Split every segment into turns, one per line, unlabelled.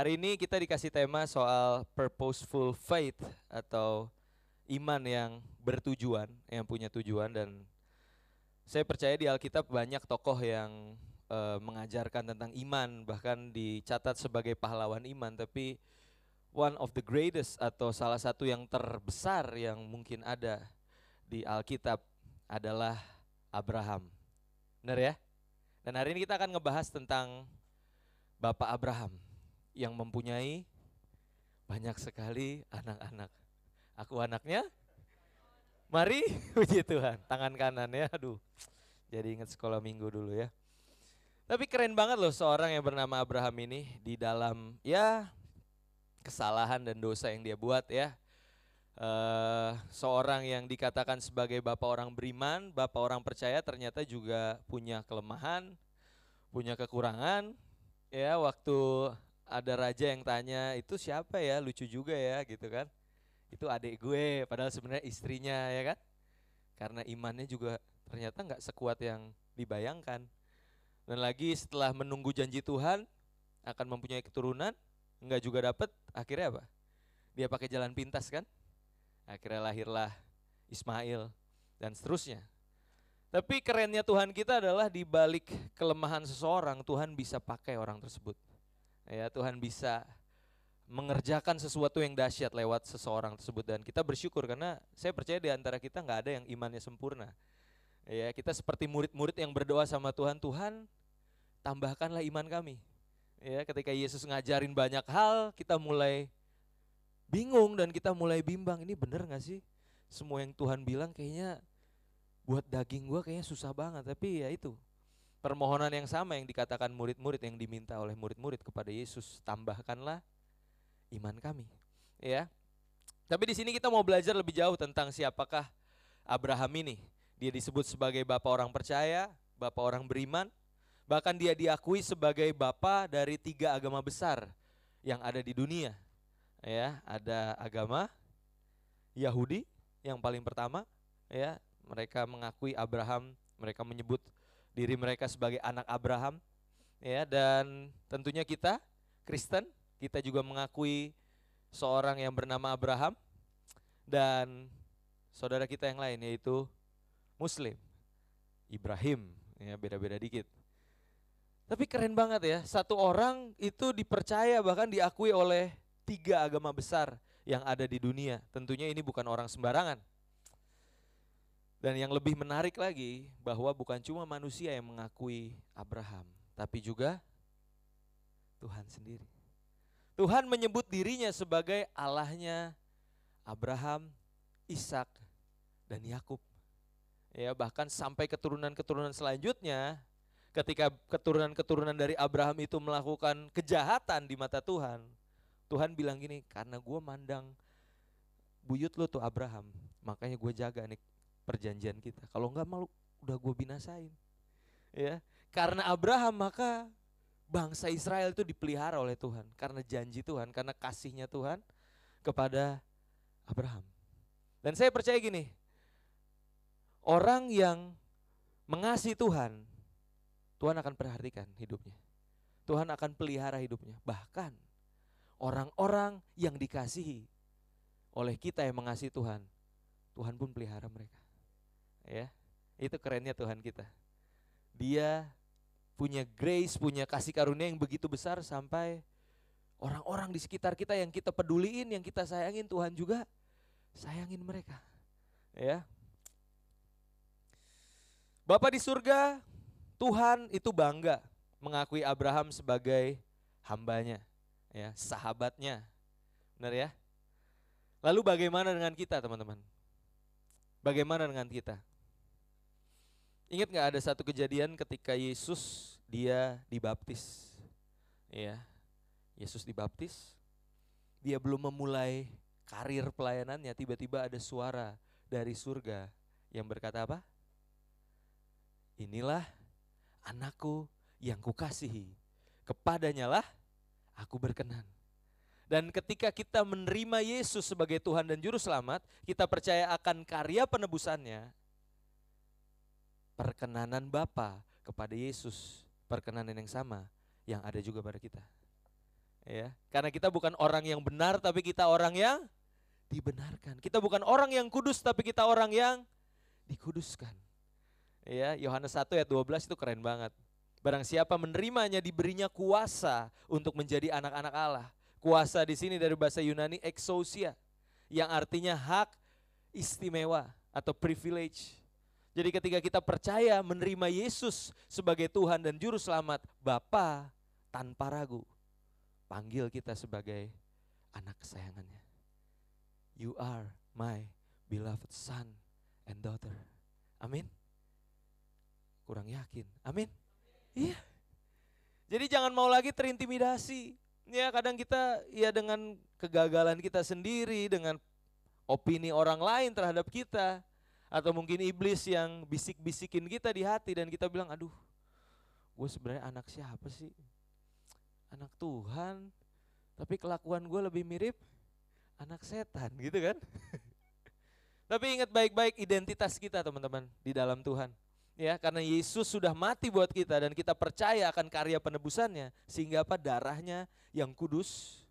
Hari ini kita dikasih tema soal purposeful faith atau iman yang bertujuan, yang punya tujuan dan saya percaya di Alkitab banyak tokoh yang eh, mengajarkan tentang iman, bahkan dicatat sebagai pahlawan iman, tapi one of the greatest atau salah satu yang terbesar yang mungkin ada di Alkitab adalah Abraham. Benar ya? Dan hari ini kita akan ngebahas tentang Bapak Abraham yang mempunyai banyak sekali anak-anak. Aku anaknya? Mari, puji Tuhan. Tangan kanan ya, aduh. Jadi ingat sekolah minggu dulu ya. Tapi keren banget loh seorang yang bernama Abraham ini di dalam ya kesalahan dan dosa yang dia buat ya. Eh, seorang yang dikatakan sebagai bapak orang beriman, bapak orang percaya ternyata juga punya kelemahan, punya kekurangan. Ya, waktu ada raja yang tanya itu siapa ya? Lucu juga ya gitu kan. Itu adik gue padahal sebenarnya istrinya ya kan. Karena imannya juga ternyata nggak sekuat yang dibayangkan. Dan lagi setelah menunggu janji Tuhan akan mempunyai keturunan nggak juga dapet akhirnya apa? Dia pakai jalan pintas kan? Akhirnya lahirlah Ismail dan seterusnya. Tapi kerennya Tuhan kita adalah di balik kelemahan seseorang Tuhan bisa pakai orang tersebut ya Tuhan bisa mengerjakan sesuatu yang dahsyat lewat seseorang tersebut. Dan kita bersyukur karena saya percaya di antara kita nggak ada yang imannya sempurna. Ya kita seperti murid-murid yang berdoa sama Tuhan Tuhan tambahkanlah iman kami. Ya ketika Yesus ngajarin banyak hal kita mulai bingung dan kita mulai bimbang ini bener nggak sih? Semua yang Tuhan bilang kayaknya buat daging gua kayaknya susah banget. Tapi ya itu permohonan yang sama yang dikatakan murid-murid yang diminta oleh murid-murid kepada Yesus, tambahkanlah iman kami. Ya. Tapi di sini kita mau belajar lebih jauh tentang siapakah Abraham ini. Dia disebut sebagai bapak orang percaya, bapak orang beriman, bahkan dia diakui sebagai bapak dari tiga agama besar yang ada di dunia. Ya, ada agama Yahudi yang paling pertama, ya, mereka mengakui Abraham, mereka menyebut diri mereka sebagai anak Abraham ya dan tentunya kita Kristen kita juga mengakui seorang yang bernama Abraham dan saudara kita yang lain yaitu Muslim Ibrahim ya beda-beda dikit. Tapi keren banget ya satu orang itu dipercaya bahkan diakui oleh tiga agama besar yang ada di dunia. Tentunya ini bukan orang sembarangan dan yang lebih menarik lagi bahwa bukan cuma manusia yang mengakui Abraham, tapi juga Tuhan sendiri. Tuhan menyebut dirinya sebagai Allahnya Abraham, Ishak, dan Yakub. Ya, bahkan sampai keturunan-keturunan selanjutnya ketika keturunan-keturunan dari Abraham itu melakukan kejahatan di mata Tuhan, Tuhan bilang gini, karena gue mandang buyut lo tuh Abraham, makanya gue jaga nih perjanjian kita. Kalau enggak malu udah gue binasain. Ya, karena Abraham maka bangsa Israel itu dipelihara oleh Tuhan karena janji Tuhan, karena kasihnya Tuhan kepada Abraham. Dan saya percaya gini, orang yang mengasihi Tuhan, Tuhan akan perhatikan hidupnya. Tuhan akan pelihara hidupnya. Bahkan orang-orang yang dikasihi oleh kita yang mengasihi Tuhan, Tuhan pun pelihara mereka ya itu kerennya Tuhan kita. Dia punya grace punya kasih karunia yang begitu besar sampai orang-orang di sekitar kita yang kita peduliin yang kita sayangin Tuhan juga sayangin mereka. Ya. Bapak di surga Tuhan itu bangga mengakui Abraham sebagai hambanya ya sahabatnya. Benar ya? Lalu bagaimana dengan kita teman-teman? Bagaimana dengan kita Ingat nggak ada satu kejadian ketika Yesus dia dibaptis, ya Yesus dibaptis, dia belum memulai karir pelayanannya, tiba-tiba ada suara dari surga yang berkata apa? Inilah anakku yang kukasihi, kepadanya lah aku berkenan. Dan ketika kita menerima Yesus sebagai Tuhan dan Juru Selamat, kita percaya akan karya penebusannya, perkenanan Bapa kepada Yesus, perkenanan yang sama yang ada juga pada kita. Ya, karena kita bukan orang yang benar tapi kita orang yang dibenarkan. Kita bukan orang yang kudus tapi kita orang yang dikuduskan. Ya, Yohanes 1 ayat 12 itu keren banget. Barang siapa menerimanya diberinya kuasa untuk menjadi anak-anak Allah. Kuasa di sini dari bahasa Yunani exousia yang artinya hak istimewa atau privilege. Jadi ketika kita percaya menerima Yesus sebagai Tuhan dan juru selamat, Bapa tanpa ragu panggil kita sebagai anak kesayangannya. You are my beloved son and daughter. Amin. Kurang yakin. Amin. Iya. Jadi jangan mau lagi terintimidasi. Ya kadang kita ya dengan kegagalan kita sendiri, dengan opini orang lain terhadap kita, atau mungkin iblis yang bisik-bisikin kita di hati dan kita bilang, aduh, gue sebenarnya anak siapa sih? Anak Tuhan, tapi kelakuan gue lebih mirip anak setan gitu kan? tapi ingat baik-baik identitas kita teman-teman di dalam Tuhan ya karena Yesus sudah mati buat kita dan kita percaya akan karya penebusannya sehingga apa darahnya yang kudus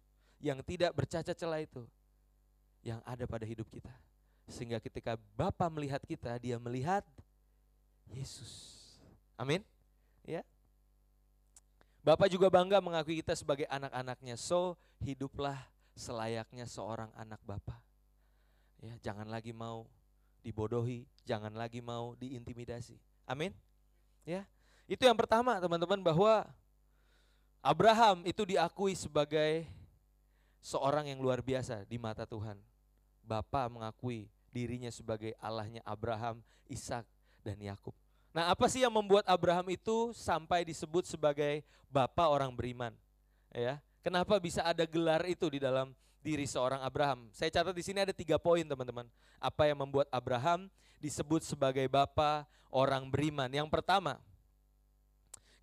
yang tidak bercacat celah itu yang ada pada hidup kita sehingga ketika Bapa melihat kita dia melihat Yesus amin ya Bapak juga bangga mengakui kita sebagai anak-anaknya so hiduplah selayaknya seorang anak Bapak ya jangan lagi mau dibodohi jangan lagi mau diintimidasi Amin. Ya. Itu yang pertama, teman-teman, bahwa Abraham itu diakui sebagai seorang yang luar biasa di mata Tuhan. Bapa mengakui dirinya sebagai Allahnya Abraham, Ishak, dan Yakub. Nah, apa sih yang membuat Abraham itu sampai disebut sebagai bapa orang beriman? Ya, kenapa bisa ada gelar itu di dalam diri seorang Abraham? Saya catat di sini ada tiga poin, teman-teman. Apa yang membuat Abraham disebut sebagai bapa orang beriman. Yang pertama,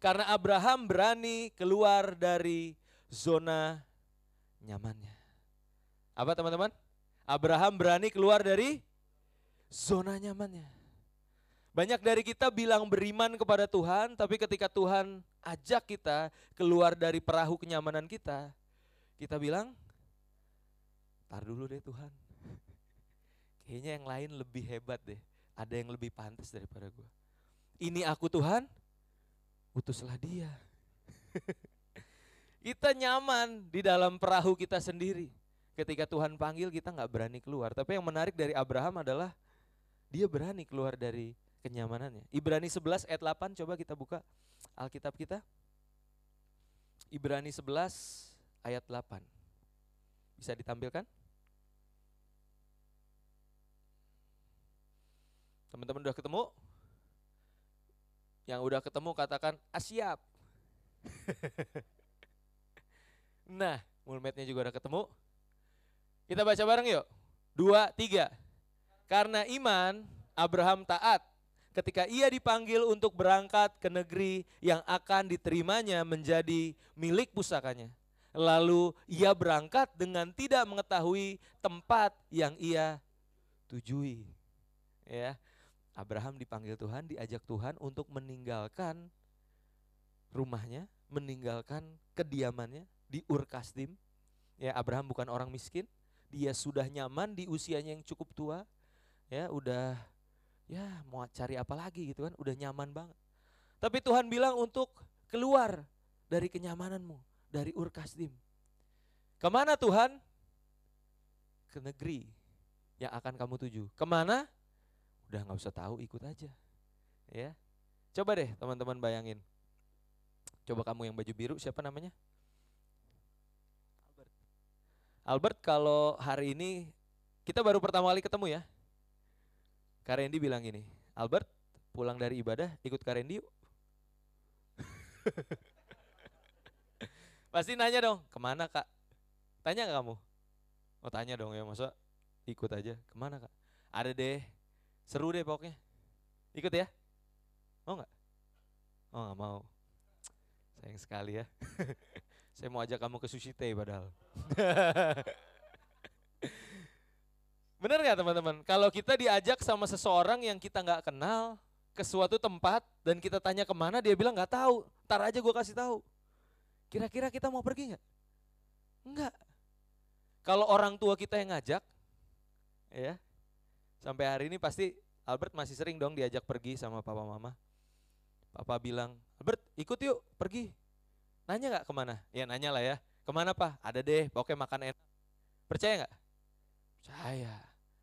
karena Abraham berani keluar dari zona nyamannya. Apa teman-teman? Abraham berani keluar dari zona nyamannya. Banyak dari kita bilang beriman kepada Tuhan, tapi ketika Tuhan ajak kita keluar dari perahu kenyamanan kita, kita bilang, tar dulu deh Tuhan, kayaknya yang lain lebih hebat deh. Ada yang lebih pantas daripada gue. Ini aku Tuhan, utuslah dia. kita nyaman di dalam perahu kita sendiri. Ketika Tuhan panggil kita nggak berani keluar. Tapi yang menarik dari Abraham adalah dia berani keluar dari kenyamanannya. Ibrani 11 ayat 8 coba kita buka Alkitab kita. Ibrani 11 ayat 8. Bisa ditampilkan? Teman-teman udah ketemu? Yang udah ketemu katakan asiap. nah, mulmetnya juga udah ketemu. Kita baca bareng yuk. Dua, tiga. Karena iman, Abraham taat ketika ia dipanggil untuk berangkat ke negeri yang akan diterimanya menjadi milik pusakanya. Lalu ia berangkat dengan tidak mengetahui tempat yang ia tujui. Ya, Abraham dipanggil Tuhan, diajak Tuhan untuk meninggalkan rumahnya, meninggalkan kediamannya di Ur Kasdim. Ya, Abraham bukan orang miskin, dia sudah nyaman di usianya yang cukup tua. Ya, udah ya mau cari apa lagi gitu kan, udah nyaman banget. Tapi Tuhan bilang untuk keluar dari kenyamananmu, dari Ur Kasdim. Ke mana Tuhan? Ke negeri yang akan kamu tuju. Ke mana? udah nggak usah tahu ikut aja ya coba deh teman-teman bayangin coba kamu yang baju biru siapa namanya Albert kalau hari ini kita baru pertama kali ketemu ya Karendi bilang gini Albert pulang dari ibadah ikut Karendi yuk pasti nanya dong ke mana kak tanya gak kamu Oh tanya dong ya, masa ikut aja. Ke mana kak? Ada deh, seru deh pokoknya. Ikut ya? Mau nggak? Oh nggak mau. Sayang sekali ya. Saya mau ajak kamu ke sushi teh padahal. Bener nggak teman-teman? Kalau kita diajak sama seseorang yang kita nggak kenal ke suatu tempat dan kita tanya ke mana, dia bilang nggak tahu. Ntar aja gue kasih tahu. Kira-kira kita mau pergi nggak? Enggak. Kalau orang tua kita yang ngajak, ya, sampai hari ini pasti Albert masih sering dong diajak pergi sama papa mama. Papa bilang, Albert ikut yuk pergi. Nanya nggak ke mana? Ya nanya lah ya. Ke mana pak? Ada deh, pokoknya makan enak. Percaya nggak? Percaya.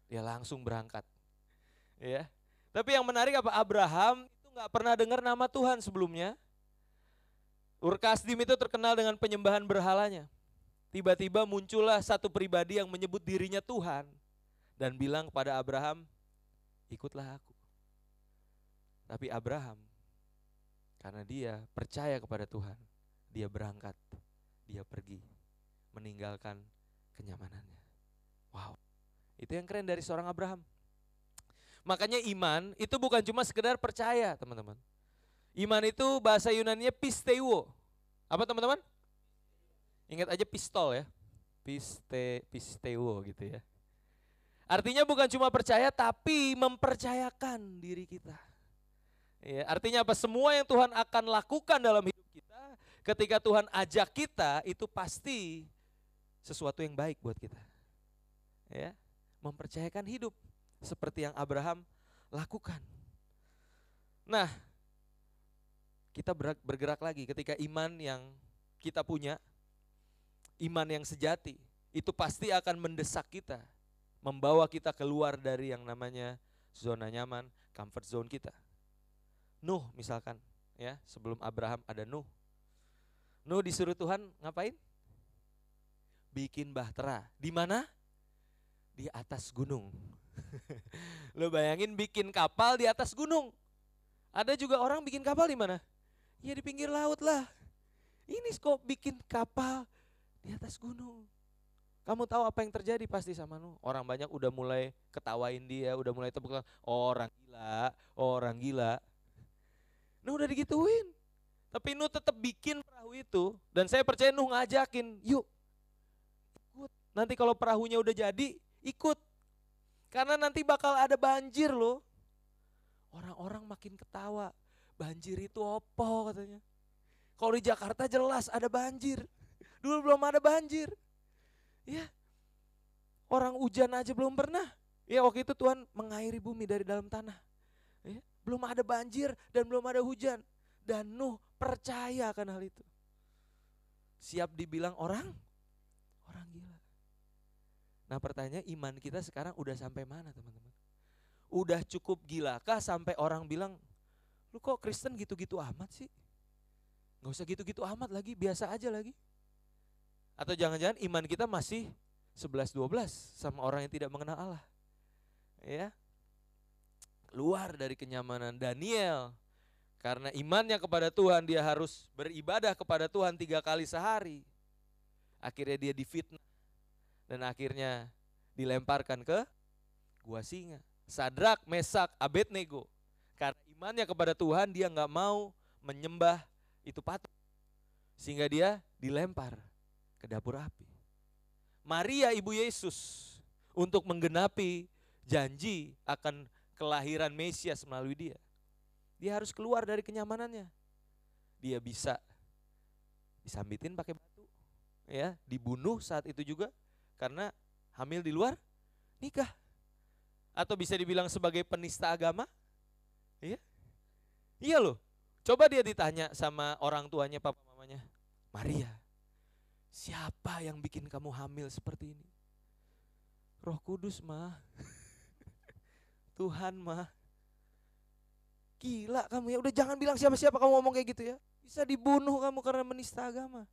Dia langsung berangkat. Ya. Tapi yang menarik apa? Abraham itu nggak pernah dengar nama Tuhan sebelumnya. Urkasdim itu terkenal dengan penyembahan berhalanya. Tiba-tiba muncullah satu pribadi yang menyebut dirinya Tuhan dan bilang kepada Abraham, ikutlah aku. Tapi Abraham karena dia percaya kepada Tuhan, dia berangkat, dia pergi, meninggalkan kenyamanannya. Wow, itu yang keren dari seorang Abraham. Makanya iman itu bukan cuma sekedar percaya, teman-teman. Iman itu bahasa Yunani-nya pisteuo. Apa teman-teman? Ingat aja pistol ya. Piste, pisteuo gitu ya. Artinya bukan cuma percaya tapi mempercayakan diri kita. Ya, artinya apa? Semua yang Tuhan akan lakukan dalam hidup ketika Tuhan ajak kita, itu pasti sesuatu yang baik buat kita. Ya, mempercayakan hidup seperti yang Abraham lakukan. Nah, kita bergerak lagi ketika iman yang kita punya, iman yang sejati, itu pasti akan mendesak kita, membawa kita keluar dari yang namanya zona nyaman, comfort zone kita. Nuh misalkan ya sebelum Abraham ada Nuh. Nuh disuruh Tuhan ngapain? Bikin bahtera. Di mana? Di atas gunung. Lo bayangin bikin kapal di atas gunung. Ada juga orang bikin kapal di mana? Ya di pinggir laut lah. Ini kok bikin kapal di atas gunung. Kamu tahu apa yang terjadi pasti sama Nuh. Orang banyak udah mulai ketawain dia, udah mulai tepuk orang gila, orang gila. Nuh udah digituin. Tapi Nuh tetap bikin perahu itu. Dan saya percaya Nuh ngajakin, yuk ikut. Nanti kalau perahunya udah jadi, ikut. Karena nanti bakal ada banjir loh. Orang-orang makin ketawa. Banjir itu opo katanya. Kalau di Jakarta jelas ada banjir. Dulu belum ada banjir. Ya, orang hujan aja belum pernah. Ya waktu itu Tuhan mengairi bumi dari dalam tanah. Ya, belum ada banjir dan belum ada hujan. Dan Nuh percaya akan hal itu. Siap dibilang orang? Orang gila. Nah pertanyaan iman kita sekarang udah sampai mana teman-teman? Udah cukup gilakah sampai orang bilang, lu kok Kristen gitu-gitu amat sih? Gak usah gitu-gitu amat lagi, biasa aja lagi. Atau jangan-jangan iman kita masih 11-12 sama orang yang tidak mengenal Allah. Ya, keluar dari kenyamanan Daniel karena imannya kepada Tuhan dia harus beribadah kepada Tuhan tiga kali sehari. Akhirnya dia difitnah. Dan akhirnya dilemparkan ke gua singa. Sadrak, Mesak, Abednego. Karena imannya kepada Tuhan dia nggak mau menyembah itu patung sehingga dia dilempar ke dapur api. Maria ibu Yesus untuk menggenapi janji akan kelahiran Mesias melalui dia. Dia harus keluar dari kenyamanannya. Dia bisa disambitin pakai batu, ya, dibunuh saat itu juga karena hamil di luar nikah. Atau bisa dibilang sebagai penista agama. Iya. Iya loh. Coba dia ditanya sama orang tuanya, papa mamanya. Maria, siapa yang bikin kamu hamil seperti ini? Roh Kudus mah. Tuhan mah. Gila kamu ya, udah jangan bilang siapa-siapa kamu ngomong kayak gitu ya. Bisa dibunuh kamu karena menista agama.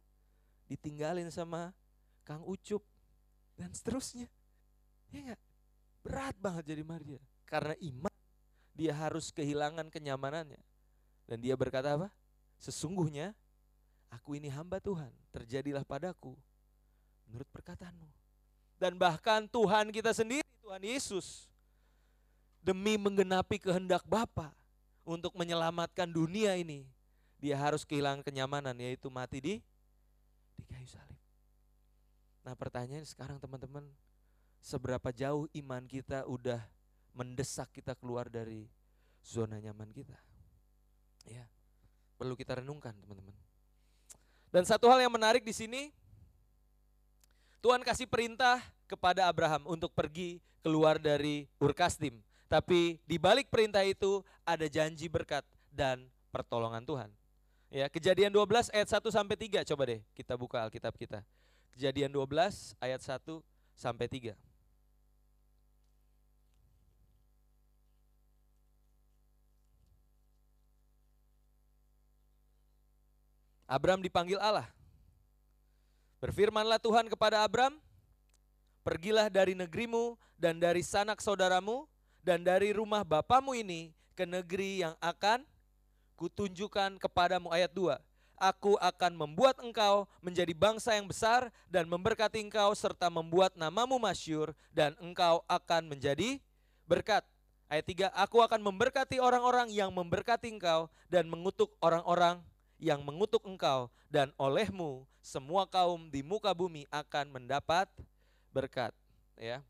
Ditinggalin sama Kang Ucup dan seterusnya. Ya gak? Berat banget jadi Maria. Karena iman dia harus kehilangan kenyamanannya. Dan dia berkata apa? Sesungguhnya aku ini hamba Tuhan, terjadilah padaku menurut perkataanmu. dan bahkan Tuhan kita sendiri, Tuhan Yesus, demi menggenapi kehendak Bapa untuk menyelamatkan dunia ini, dia harus kehilangan kenyamanan yaitu mati di di kayu salib. Nah, pertanyaan sekarang teman-teman, seberapa jauh iman kita udah mendesak kita keluar dari zona nyaman kita? Ya. Perlu kita renungkan, teman-teman. Dan satu hal yang menarik di sini Tuhan kasih perintah kepada Abraham untuk pergi keluar dari Urkastim. Tapi di balik perintah itu ada janji berkat dan pertolongan Tuhan. Ya, Kejadian 12 ayat 1 sampai 3 coba deh kita buka Alkitab kita. Kejadian 12 ayat 1 sampai 3. Abraham dipanggil Allah. Berfirmanlah Tuhan kepada Abram, pergilah dari negerimu dan dari sanak saudaramu dan dari rumah bapamu ini ke negeri yang akan kutunjukkan kepadamu ayat 2. Aku akan membuat engkau menjadi bangsa yang besar dan memberkati engkau serta membuat namamu masyur dan engkau akan menjadi berkat. Ayat 3, aku akan memberkati orang-orang yang memberkati engkau dan mengutuk orang-orang yang mengutuk engkau dan olehmu semua kaum di muka bumi akan mendapat berkat ya.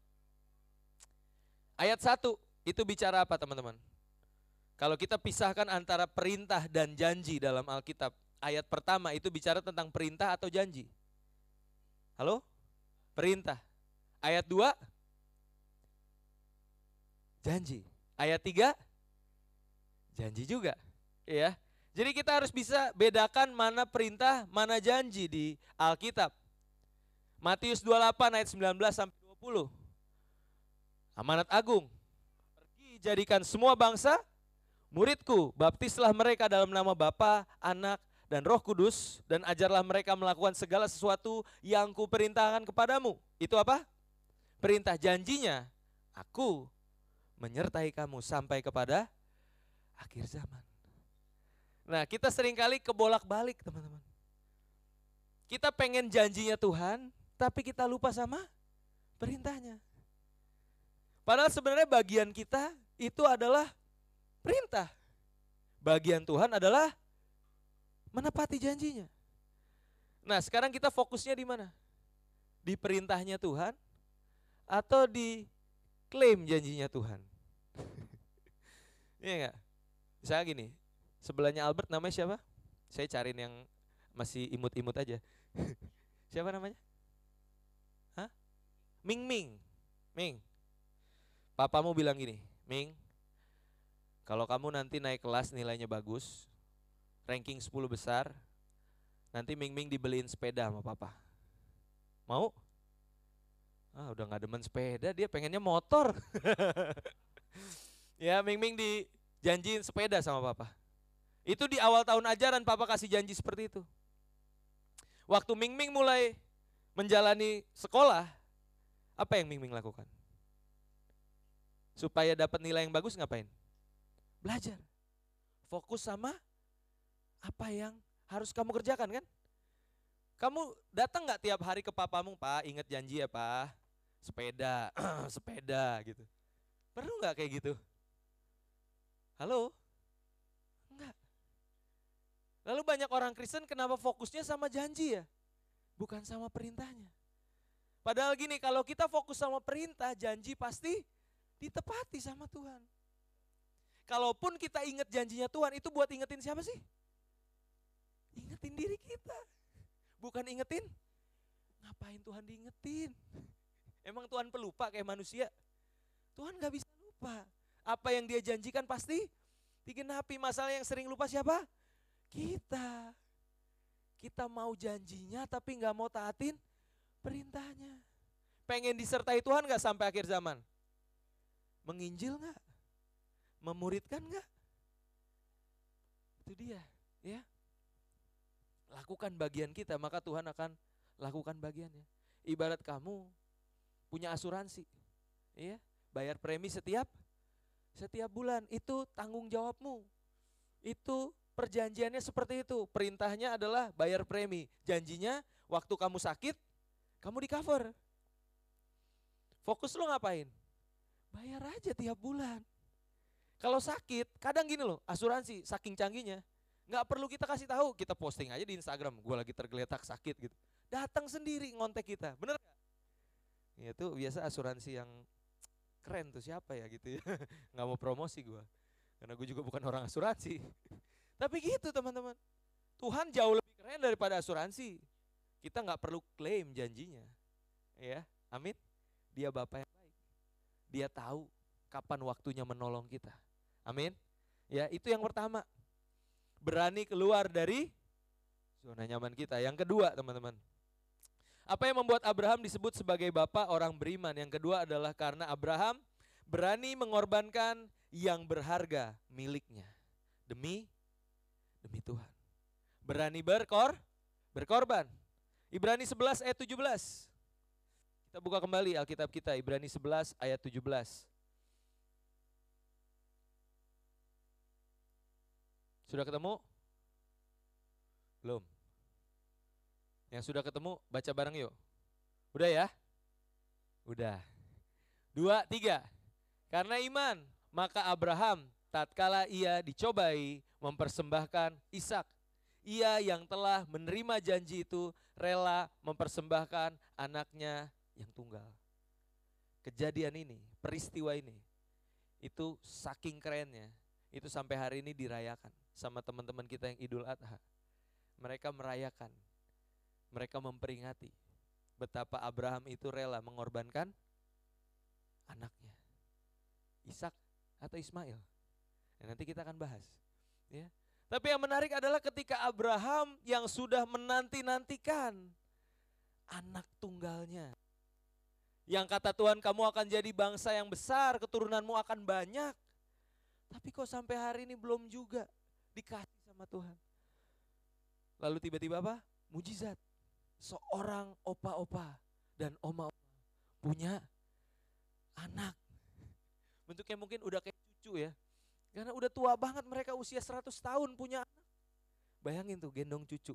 Ayat 1 itu bicara apa teman-teman? Kalau kita pisahkan antara perintah dan janji dalam Alkitab, ayat pertama itu bicara tentang perintah atau janji? Halo? Perintah. Ayat 2 janji. Ayat 3 janji juga, ya. Jadi kita harus bisa bedakan mana perintah, mana janji di Alkitab. Matius 28 ayat 19 sampai 20. Amanat agung. Pergi jadikan semua bangsa muridku, baptislah mereka dalam nama Bapa, Anak, dan Roh Kudus dan ajarlah mereka melakukan segala sesuatu yang kuperintahkan kepadamu. Itu apa? Perintah janjinya, aku menyertai kamu sampai kepada akhir zaman. Nah, kita sering kali kebolak-balik, teman-teman. Kita pengen janjinya Tuhan, tapi kita lupa sama perintahnya. Padahal sebenarnya bagian kita itu adalah perintah. Bagian Tuhan adalah menepati janjinya. Nah, sekarang kita fokusnya di mana? Di perintahnya Tuhan atau di klaim janjinya Tuhan? Iya enggak? Misalnya gini, Sebelahnya Albert namanya siapa? Saya cariin yang masih imut-imut aja. siapa namanya? Hah? Ming Ming. Ming. Papamu bilang gini, Ming, kalau kamu nanti naik kelas nilainya bagus, ranking 10 besar, nanti Ming Ming dibeliin sepeda sama papa. Mau? Ah, udah gak demen sepeda, dia pengennya motor. ya, Ming Ming dijanjiin sepeda sama papa. Itu di awal tahun ajaran Papa kasih janji seperti itu. Waktu Ming Ming mulai menjalani sekolah, apa yang Ming Ming lakukan? Supaya dapat nilai yang bagus ngapain? Belajar. Fokus sama apa yang harus kamu kerjakan kan? Kamu datang nggak tiap hari ke papamu, Pak, ingat janji ya Pak, sepeda, sepeda gitu. Perlu nggak kayak gitu? Halo? Lalu banyak orang Kristen kenapa fokusnya sama janji ya? Bukan sama perintahnya. Padahal gini, kalau kita fokus sama perintah, janji pasti ditepati sama Tuhan. Kalaupun kita ingat janjinya Tuhan, itu buat ingetin siapa sih? Ingetin diri kita. Bukan ingetin, ngapain Tuhan diingetin? Emang Tuhan pelupa kayak manusia? Tuhan gak bisa lupa. Apa yang dia janjikan pasti digenapi. Masalah yang sering lupa siapa? Kita. Kita mau janjinya tapi nggak mau taatin perintahnya. Pengen disertai Tuhan nggak sampai akhir zaman? Menginjil nggak? Memuridkan nggak? Itu dia, ya. Lakukan bagian kita, maka Tuhan akan lakukan bagiannya. Ibarat kamu punya asuransi, ya, bayar premi setiap setiap bulan itu tanggung jawabmu. Itu perjanjiannya seperti itu. Perintahnya adalah bayar premi. Janjinya waktu kamu sakit, kamu di cover. Fokus lo ngapain? Bayar aja tiap bulan. Kalau sakit, kadang gini loh, asuransi saking canggihnya, nggak perlu kita kasih tahu, kita posting aja di Instagram, gue lagi tergeletak sakit gitu. Datang sendiri ngontek kita, bener gak? Ya itu biasa asuransi yang keren tuh siapa ya gitu ya, nggak mau promosi gue, karena gue juga bukan orang asuransi. Tapi gitu teman-teman, Tuhan jauh lebih keren daripada asuransi. Kita nggak perlu klaim janjinya, ya, amin. Dia Bapak yang dia tahu kapan waktunya menolong kita. Amin. Ya, itu yang pertama. Berani keluar dari zona nyaman kita. Yang kedua, teman-teman. Apa yang membuat Abraham disebut sebagai bapak orang beriman? Yang kedua adalah karena Abraham berani mengorbankan yang berharga miliknya demi demi Tuhan. Berani berkor berkorban. Ibrani 11 ayat 17. Kita buka kembali Alkitab kita Ibrani 11 ayat 17. Sudah ketemu? Belum. Yang sudah ketemu, baca bareng yuk. Udah ya? Udah. Dua, tiga. Karena iman, maka Abraham tatkala ia dicobai mempersembahkan Ishak. Ia yang telah menerima janji itu rela mempersembahkan anaknya yang tunggal. Kejadian ini, peristiwa ini, itu saking kerennya, itu sampai hari ini dirayakan sama teman-teman kita yang Idul Adha. Mereka merayakan, mereka memperingati betapa Abraham itu rela mengorbankan anaknya. Ishak atau Ismail. Dan nanti kita akan bahas. Ya. Tapi yang menarik adalah ketika Abraham yang sudah menanti-nantikan anak tunggalnya. Yang kata Tuhan kamu akan jadi bangsa yang besar, keturunanmu akan banyak. Tapi kok sampai hari ini belum juga dikasih sama Tuhan. Lalu tiba-tiba apa? Mujizat. Seorang opa-opa dan oma-oma punya anak. Bentuknya mungkin udah kayak cucu ya. Karena udah tua banget mereka usia 100 tahun punya anak. Bayangin tuh gendong cucu.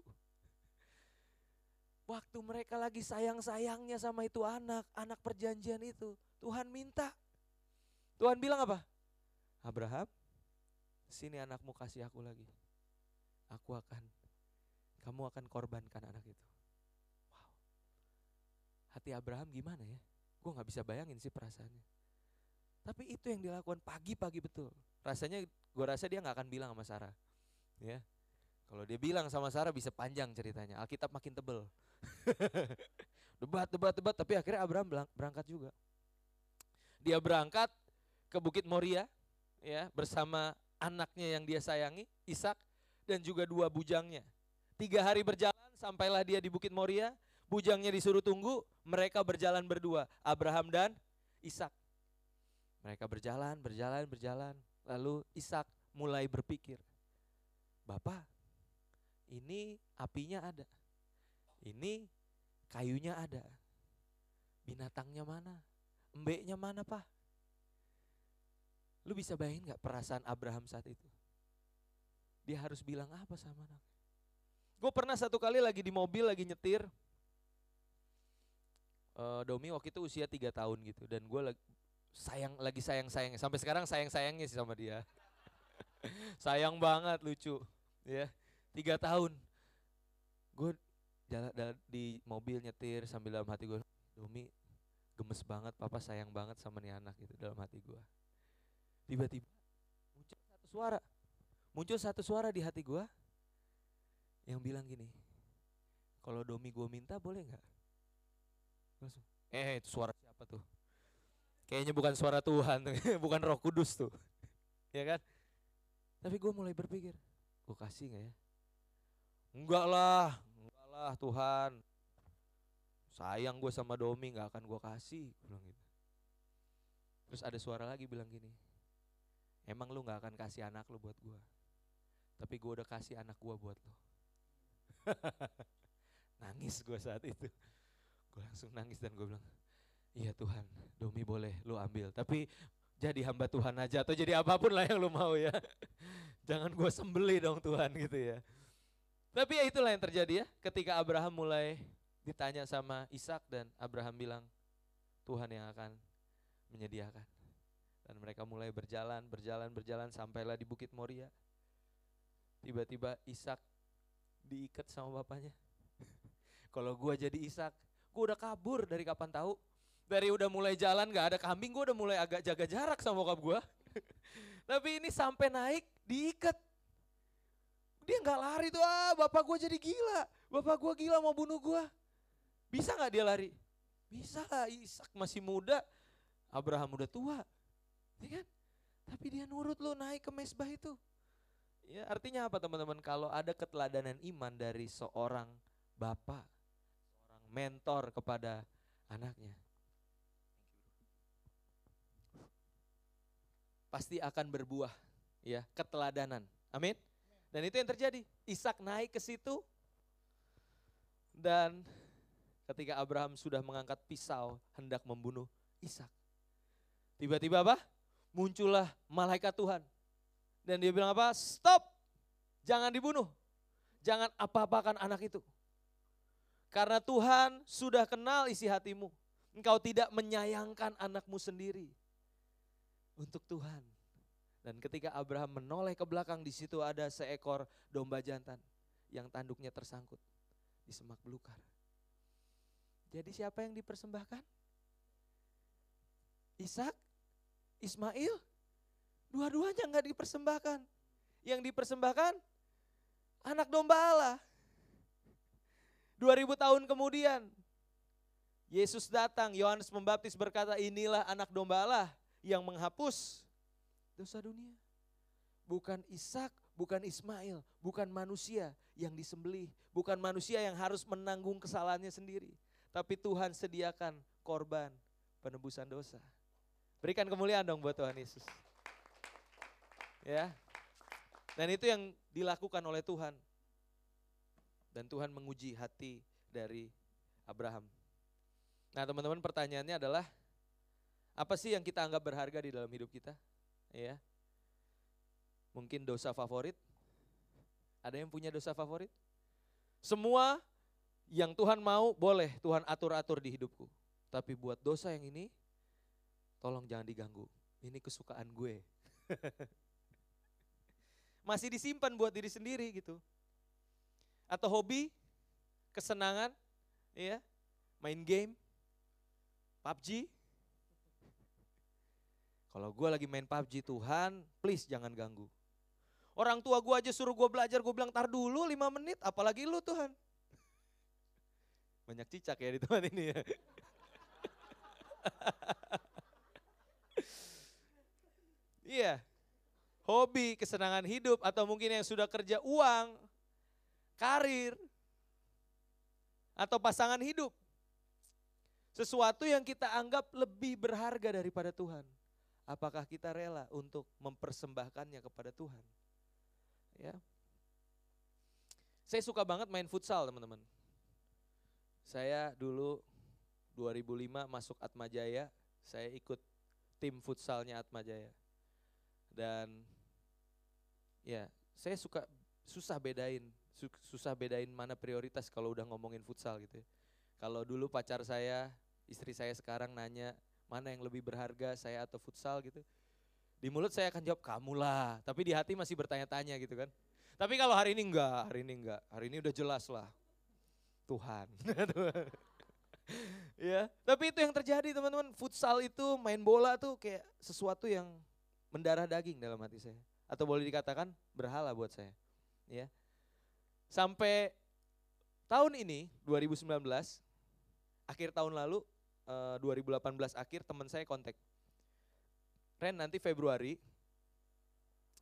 Waktu mereka lagi sayang-sayangnya sama itu anak, anak perjanjian itu. Tuhan minta. Tuhan bilang apa? Abraham, sini anakmu kasih aku lagi. Aku akan, kamu akan korbankan anak itu. Wow. Hati Abraham gimana ya? Gue gak bisa bayangin sih perasaannya. Tapi itu yang dilakukan pagi-pagi betul. Rasanya gue rasa dia gak akan bilang sama Sarah. Ya, kalau dia bilang sama Sarah bisa panjang ceritanya. Alkitab makin tebel. debat, debat, debat. Tapi akhirnya Abraham berangkat juga. Dia berangkat ke Bukit Moria, ya bersama anaknya yang dia sayangi, Ishak dan juga dua bujangnya. Tiga hari berjalan sampailah dia di Bukit Moria, bujangnya disuruh tunggu, mereka berjalan berdua, Abraham dan Ishak. Mereka berjalan, berjalan, berjalan, lalu Ishak mulai berpikir, Bapak, ini apinya ada, ini kayunya ada, binatangnya mana, embeknya mana pak? Lu bisa bayangin gak perasaan Abraham saat itu? Dia harus bilang apa sama anak? Gue pernah satu kali lagi di mobil, lagi nyetir. Uh, Domi waktu itu usia tiga tahun gitu. Dan gue lagi sayang lagi sayang sayangnya sampai sekarang sayang sayangnya sih sama dia sayang banget lucu ya tiga tahun gue jalan, di mobil nyetir sambil dalam hati gue Domi gemes banget papa sayang banget sama nih anak gitu dalam hati gue Tiba-tiba muncul satu suara. Muncul satu suara di hati gue yang bilang gini, kalau domi gue minta boleh nggak? Langsung, eh itu suara siapa tuh? Kayaknya bukan suara Tuhan, bukan Roh Kudus tuh, ya kan? Tapi gue mulai berpikir, gue kasih nggak ya? Enggak lah, enggak lah Tuhan. Sayang gue sama Domi nggak akan gue kasih, bilang gitu. Terus ada suara lagi bilang gini, Emang lu gak akan kasih anak lu buat gue. Tapi gue udah kasih anak gue buat lo. nangis gue saat itu. Gue langsung nangis dan gue bilang, iya Tuhan, Domi boleh lu ambil. Tapi jadi hamba Tuhan aja atau jadi apa pun lah yang lu mau ya. Jangan gue sembeli dong Tuhan gitu ya. Tapi ya itulah yang terjadi ya ketika Abraham mulai ditanya sama Ishak dan Abraham bilang, Tuhan yang akan menyediakan. Dan mereka mulai berjalan, berjalan, berjalan sampailah di Bukit Moria. Tiba-tiba Ishak diikat sama bapaknya. Kalau gua jadi Ishak, gua udah kabur dari kapan tahu. Dari udah mulai jalan gak ada kambing, gua udah mulai agak jaga jarak sama bokap gua. Tapi ini sampai naik diikat. Dia nggak lari tuh, ah bapak gua jadi gila. Bapak gua gila mau bunuh gua. Bisa nggak dia lari? Bisa lah, Ishak masih muda, Abraham udah tua. Ya kan? Tapi dia nurut lo naik ke mesbah itu. Ya, artinya apa teman-teman? Kalau ada keteladanan iman dari seorang bapak, seorang mentor kepada anaknya. Pasti akan berbuah ya, keteladanan. Amin. Dan itu yang terjadi. Ishak naik ke situ dan ketika Abraham sudah mengangkat pisau hendak membunuh Ishak. Tiba-tiba apa? muncullah malaikat Tuhan. Dan dia bilang apa? Stop, jangan dibunuh. Jangan apa-apakan anak itu. Karena Tuhan sudah kenal isi hatimu. Engkau tidak menyayangkan anakmu sendiri. Untuk Tuhan. Dan ketika Abraham menoleh ke belakang, di situ ada seekor domba jantan yang tanduknya tersangkut di semak belukar. Jadi siapa yang dipersembahkan? Ishak Ismail, dua-duanya nggak dipersembahkan. Yang dipersembahkan anak domba Allah. 2000 tahun kemudian Yesus datang, Yohanes Pembaptis berkata, "Inilah anak domba Allah yang menghapus dosa dunia." Bukan Ishak, bukan Ismail, bukan manusia yang disembelih, bukan manusia yang harus menanggung kesalahannya sendiri, tapi Tuhan sediakan korban penebusan dosa. Berikan kemuliaan dong buat Tuhan Yesus. Ya. Dan itu yang dilakukan oleh Tuhan. Dan Tuhan menguji hati dari Abraham. Nah teman-teman pertanyaannya adalah, apa sih yang kita anggap berharga di dalam hidup kita? Ya. Mungkin dosa favorit? Ada yang punya dosa favorit? Semua yang Tuhan mau boleh Tuhan atur-atur di hidupku. Tapi buat dosa yang ini, tolong jangan diganggu. Ini kesukaan gue. Masih disimpan buat diri sendiri gitu. Atau hobi, kesenangan, ya, main game, PUBG. Kalau gue lagi main PUBG Tuhan, please jangan ganggu. Orang tua gue aja suruh gue belajar, gue bilang tar dulu lima menit, apalagi lu Tuhan. Banyak cicak ya di tempat ini ya. Iya. Hobi, kesenangan hidup atau mungkin yang sudah kerja uang, karir, atau pasangan hidup. Sesuatu yang kita anggap lebih berharga daripada Tuhan. Apakah kita rela untuk mempersembahkannya kepada Tuhan? Ya. Saya suka banget main futsal, teman-teman. Saya dulu 2005 masuk Atmajaya, saya ikut tim futsalnya Atmajaya. Dan ya, saya suka susah bedain, susah bedain mana prioritas kalau udah ngomongin futsal gitu ya. Kalau dulu pacar saya, istri saya sekarang nanya mana yang lebih berharga saya atau futsal gitu. Di mulut saya akan jawab kamu lah, tapi di hati masih bertanya-tanya gitu kan. Tapi kalau hari ini enggak, hari ini enggak, hari ini udah jelas lah. Tuhan. ya, tapi itu yang terjadi teman-teman. Futsal itu main bola tuh kayak sesuatu yang mendarah daging dalam hati saya. Atau boleh dikatakan berhala buat saya. Ya. Sampai tahun ini 2019 akhir tahun lalu 2018 eh, akhir teman saya kontak. Ren nanti Februari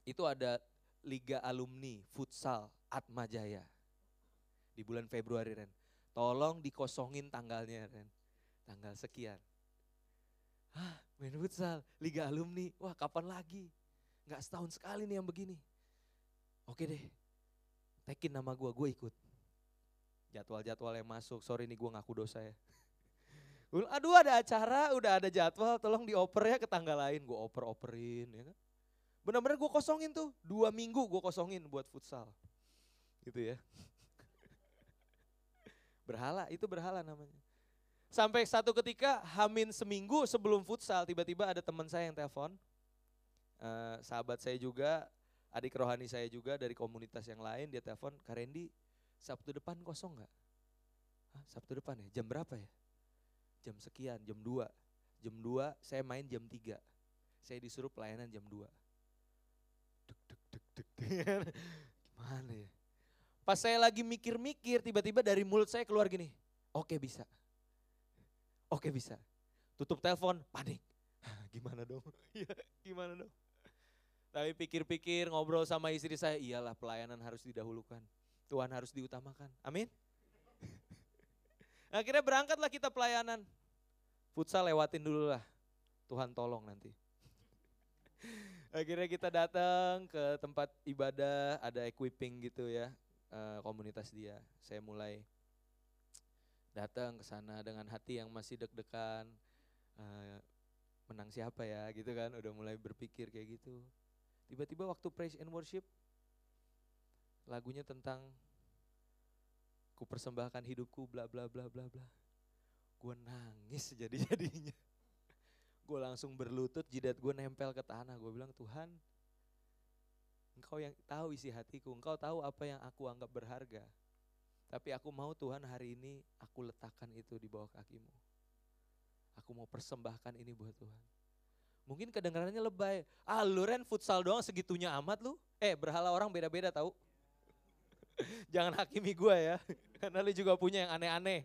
itu ada Liga Alumni Futsal Atma Jaya. Di bulan Februari Ren. Tolong dikosongin tanggalnya Ren. Tanggal sekian. Hah, main futsal, liga alumni, wah kapan lagi? Gak setahun sekali nih yang begini. Oke deh, tekin nama gue, gue ikut. Jadwal-jadwal yang masuk, sorry nih gue ngaku dosa ya. Aduh ada acara, udah ada jadwal, tolong dioper ya ke tanggal lain. Gue oper-operin ya kan. Benar-benar gue kosongin tuh, dua minggu gue kosongin buat futsal. Gitu ya. Berhala, itu berhala namanya. Sampai satu ketika Hamin seminggu sebelum futsal tiba-tiba ada teman saya yang telepon. Uh, sahabat saya juga, adik rohani saya juga dari komunitas yang lain dia telepon, Kak Randy Sabtu depan kosong nggak? Sabtu depan ya, jam berapa ya? Jam sekian, jam 2. Jam 2 saya main jam 3. Saya disuruh pelayanan jam 2. Duk, duk, duk, duk. Gimana ya? Pas saya lagi mikir-mikir, tiba-tiba dari mulut saya keluar gini, oke bisa Oke bisa. Tutup telepon, panik. Gimana dong? Iya, gimana dong? Tapi pikir-pikir ngobrol sama istri saya, iyalah pelayanan harus didahulukan. Tuhan harus diutamakan. Amin. Akhirnya berangkatlah kita pelayanan. Futsal lewatin dulu lah. Tuhan tolong nanti. Akhirnya kita datang ke tempat ibadah, ada equipping gitu ya, eh, komunitas dia. Saya mulai datang ke sana dengan hati yang masih deg-degan uh, menang siapa ya gitu kan udah mulai berpikir kayak gitu tiba-tiba waktu praise and worship lagunya tentang ku persembahkan hidupku bla bla bla bla bla gue nangis jadi jadinya gue langsung berlutut jidat gue nempel ke tanah gue bilang Tuhan engkau yang tahu isi hatiku engkau tahu apa yang aku anggap berharga tapi aku mau Tuhan hari ini aku letakkan itu di bawah kakimu. Aku mau persembahkan ini buat Tuhan. Mungkin kedengarannya lebay. Ah lu Ren futsal doang segitunya amat lu. Eh berhala orang beda-beda tahu. Jangan hakimi gue ya. Karena lu juga punya yang aneh-aneh.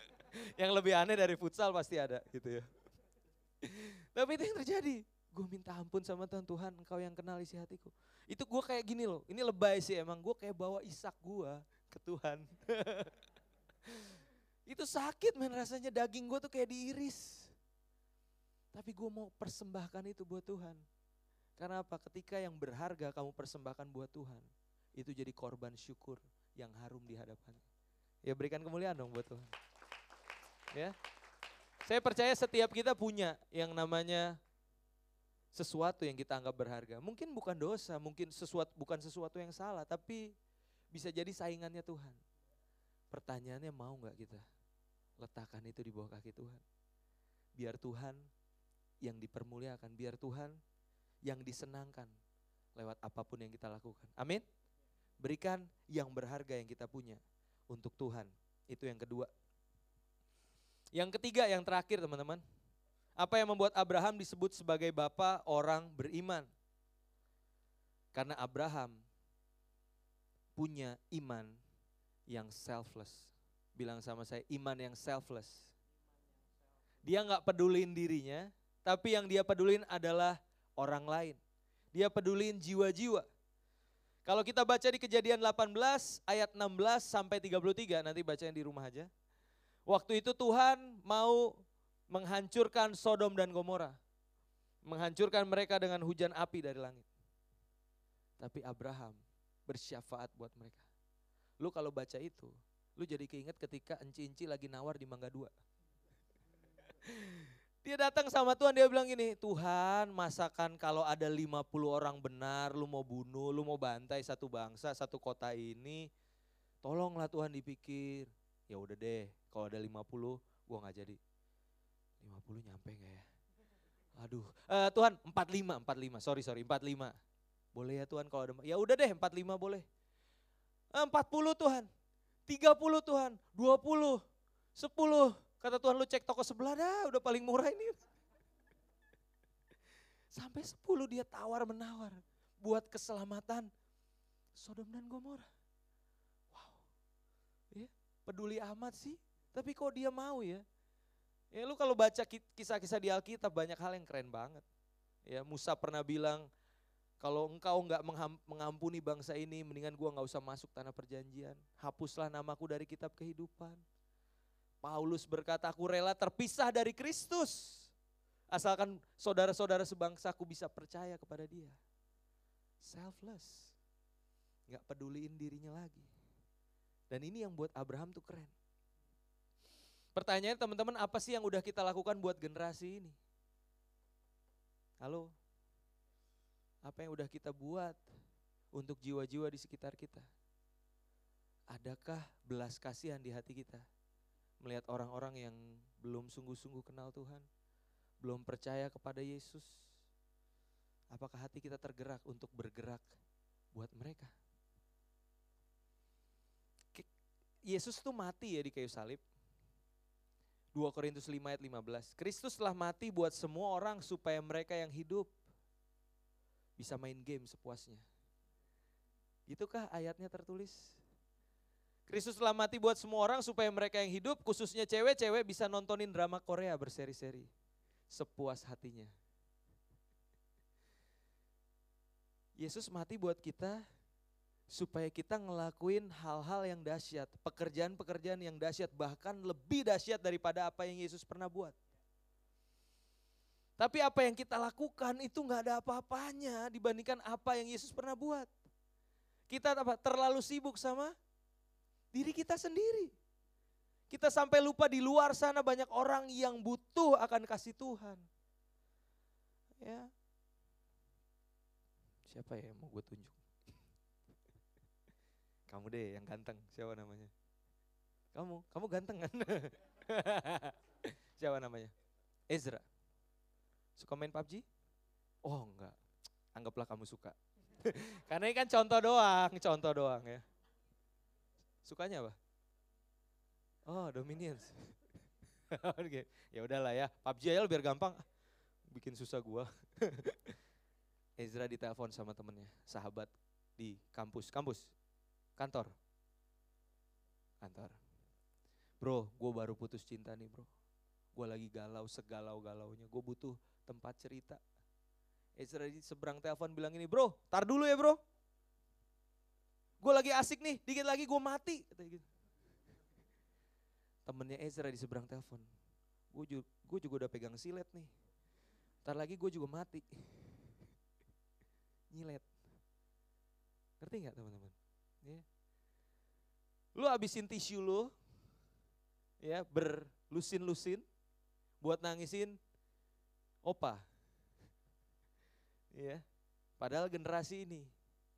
yang lebih aneh dari futsal pasti ada gitu ya. Tapi itu yang terjadi. Gue minta ampun sama Tuhan, Tuhan engkau yang kenal isi hatiku. Itu gue kayak gini loh, ini lebay sih emang. Gue kayak bawa Isak gue ke Tuhan. itu sakit men rasanya daging gue tuh kayak diiris. Tapi gue mau persembahkan itu buat Tuhan. Karena apa? Ketika yang berharga kamu persembahkan buat Tuhan, itu jadi korban syukur yang harum di hadapan. Ya berikan kemuliaan dong buat Tuhan. Ya. Saya percaya setiap kita punya yang namanya sesuatu yang kita anggap berharga. Mungkin bukan dosa, mungkin sesuatu bukan sesuatu yang salah, tapi bisa jadi saingannya Tuhan. Pertanyaannya mau nggak kita letakkan itu di bawah kaki Tuhan? Biar Tuhan yang dipermuliakan, biar Tuhan yang disenangkan lewat apa pun yang kita lakukan. Amin. Berikan yang berharga yang kita punya untuk Tuhan. Itu yang kedua. Yang ketiga, yang terakhir teman-teman. Apa yang membuat Abraham disebut sebagai bapak orang beriman? Karena Abraham punya iman yang selfless. Bilang sama saya, iman yang selfless. Dia nggak pedulin dirinya, tapi yang dia pedulin adalah orang lain. Dia pedulin jiwa-jiwa. Kalau kita baca di kejadian 18 ayat 16 sampai 33, nanti bacanya di rumah aja. Waktu itu Tuhan mau menghancurkan Sodom dan Gomora. Menghancurkan mereka dengan hujan api dari langit. Tapi Abraham bersyafaat buat mereka. Lu kalau baca itu, lu jadi keinget ketika enci-enci lagi nawar di Mangga Dua. Dia datang sama Tuhan, dia bilang gini, Tuhan masakan kalau ada 50 orang benar, lu mau bunuh, lu mau bantai satu bangsa, satu kota ini, tolonglah Tuhan dipikir. Ya udah deh, kalau ada 50, gua nggak jadi. 50 nyampe gak ya? Aduh, uh, Tuhan 45, 45, sorry sorry 45. Boleh ya Tuhan kalau ada, ya udah deh 45 boleh. 40 eh, Tuhan, 30 Tuhan, 20, 10. Kata Tuhan lu cek toko sebelah dah udah paling murah ini. Sampai 10 dia tawar menawar buat keselamatan Sodom dan Gomora. Wow. Ya, peduli amat sih. Tapi kok dia mau ya? Ya lu kalau baca kisah-kisah di Alkitab banyak hal yang keren banget. Ya Musa pernah bilang, kalau engkau nggak mengampuni bangsa ini, mendingan gua nggak usah masuk tanah perjanjian. Hapuslah namaku dari kitab kehidupan. Paulus berkata, aku rela terpisah dari Kristus. Asalkan saudara-saudara sebangsaku bisa percaya kepada dia. Selfless. Nggak peduliin dirinya lagi. Dan ini yang buat Abraham tuh keren. Pertanyaan teman-teman, apa sih yang udah kita lakukan buat generasi ini? Halo? Apa yang udah kita buat untuk jiwa-jiwa di sekitar kita? Adakah belas kasihan di hati kita? Melihat orang-orang yang belum sungguh-sungguh kenal Tuhan, belum percaya kepada Yesus, apakah hati kita tergerak untuk bergerak buat mereka? Yesus tuh mati ya di kayu salib. 2 Korintus 5 ayat 15. Kristus telah mati buat semua orang supaya mereka yang hidup bisa main game sepuasnya. Gitukah ayatnya tertulis? Kristus telah mati buat semua orang supaya mereka yang hidup, khususnya cewek-cewek bisa nontonin drama Korea berseri-seri. Sepuas hatinya. Yesus mati buat kita supaya kita ngelakuin hal-hal yang dahsyat, pekerjaan-pekerjaan yang dahsyat, bahkan lebih dahsyat daripada apa yang Yesus pernah buat. Tapi apa yang kita lakukan itu nggak ada apa-apanya dibandingkan apa yang Yesus pernah buat. Kita apa? Terlalu sibuk sama diri kita sendiri. Kita sampai lupa di luar sana banyak orang yang butuh akan kasih Tuhan. Ya. Siapa ya yang mau gue tunjuk? Kamu deh yang ganteng, siapa namanya? Kamu, kamu ganteng kan? siapa namanya? Ezra. Suka main PUBG? Oh enggak, anggaplah kamu suka. Karena ini kan contoh doang, contoh doang ya. Sukanya apa? Oh, Dominions. Oke, ya udahlah ya. PUBG aja biar gampang. Bikin susah gua. Ezra ditelepon sama temennya, sahabat di kampus. Kampus? Kantor? Kantor. Bro, gue baru putus cinta nih bro. Gue lagi galau, segalau-galaunya. Gue butuh tempat cerita. Ezra di seberang telepon bilang ini, bro, tar dulu ya bro gue lagi asik nih, dikit lagi gue mati. Gitu. Temennya Ezra di seberang telepon, gue juga, juga udah pegang silet nih. Ntar lagi gue juga mati. Nyilet. Ngerti gak teman-teman? Ya. Lu habisin tisu lu, ya berlusin-lusin, buat nangisin opa. Ya, padahal generasi ini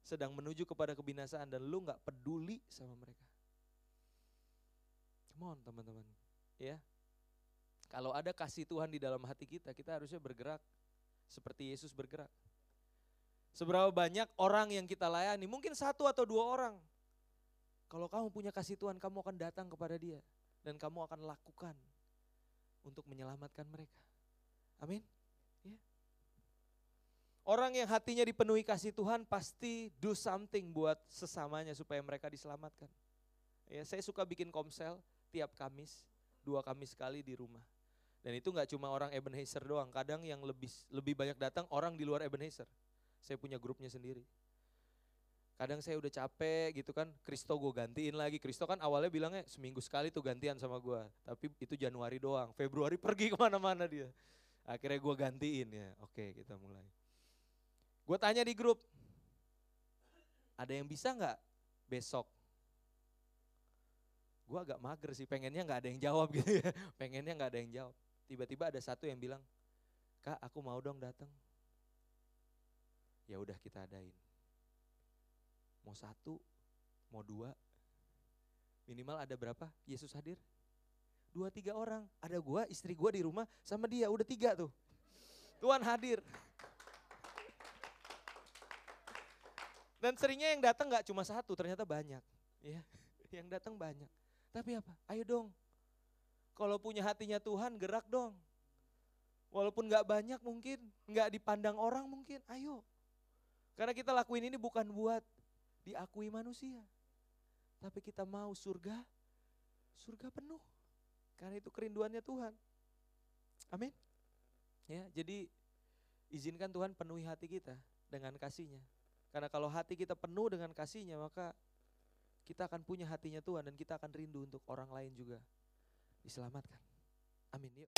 sedang menuju kepada kebinasaan dan lu nggak peduli sama mereka. Come on teman-teman, ya. Kalau ada kasih Tuhan di dalam hati kita, kita harusnya bergerak seperti Yesus bergerak. Seberapa banyak orang yang kita layani, mungkin satu atau dua orang. Kalau kamu punya kasih Tuhan, kamu akan datang kepada dia dan kamu akan lakukan untuk menyelamatkan mereka. Amin. Orang yang hatinya dipenuhi kasih Tuhan pasti do something buat sesamanya supaya mereka diselamatkan. Ya, saya suka bikin komsel tiap Kamis, dua Kamis sekali di rumah. Dan itu nggak cuma orang Ebenezer doang, kadang yang lebih lebih banyak datang orang di luar Ebenezer. Saya punya grupnya sendiri. Kadang saya udah capek gitu kan, Kristo gue gantiin lagi. Kristo kan awalnya bilangnya seminggu sekali tuh gantian sama gue. Tapi itu Januari doang, Februari pergi ke mana-mana dia. Akhirnya gue gantiin ya, oke kita mulai. Gue tanya di grup, ada yang bisa nggak besok? Gue agak mager sih, pengennya nggak ada yang jawab gitu ya. Pengennya nggak ada yang jawab. Tiba-tiba ada satu yang bilang, kak aku mau dong datang. Ya udah kita adain. Mau satu, mau dua, minimal ada berapa? Yesus hadir? Dua tiga orang. Ada gue, istri gue di rumah sama dia, udah tiga tuh. Tuhan hadir. Dan seringnya yang datang nggak cuma satu, ternyata banyak. Ya, yang datang banyak. Tapi apa? Ayo dong. Kalau punya hatinya Tuhan, gerak dong. Walaupun nggak banyak mungkin, nggak dipandang orang mungkin, ayo. Karena kita lakuin ini bukan buat diakui manusia. Tapi kita mau surga, surga penuh. Karena itu kerinduannya Tuhan. Amin. Ya, jadi izinkan Tuhan penuhi hati kita dengan kasihnya. Karena kalau hati kita penuh dengan kasihnya, maka kita akan punya hatinya Tuhan dan kita akan rindu untuk orang lain juga diselamatkan. Amin. Yuk.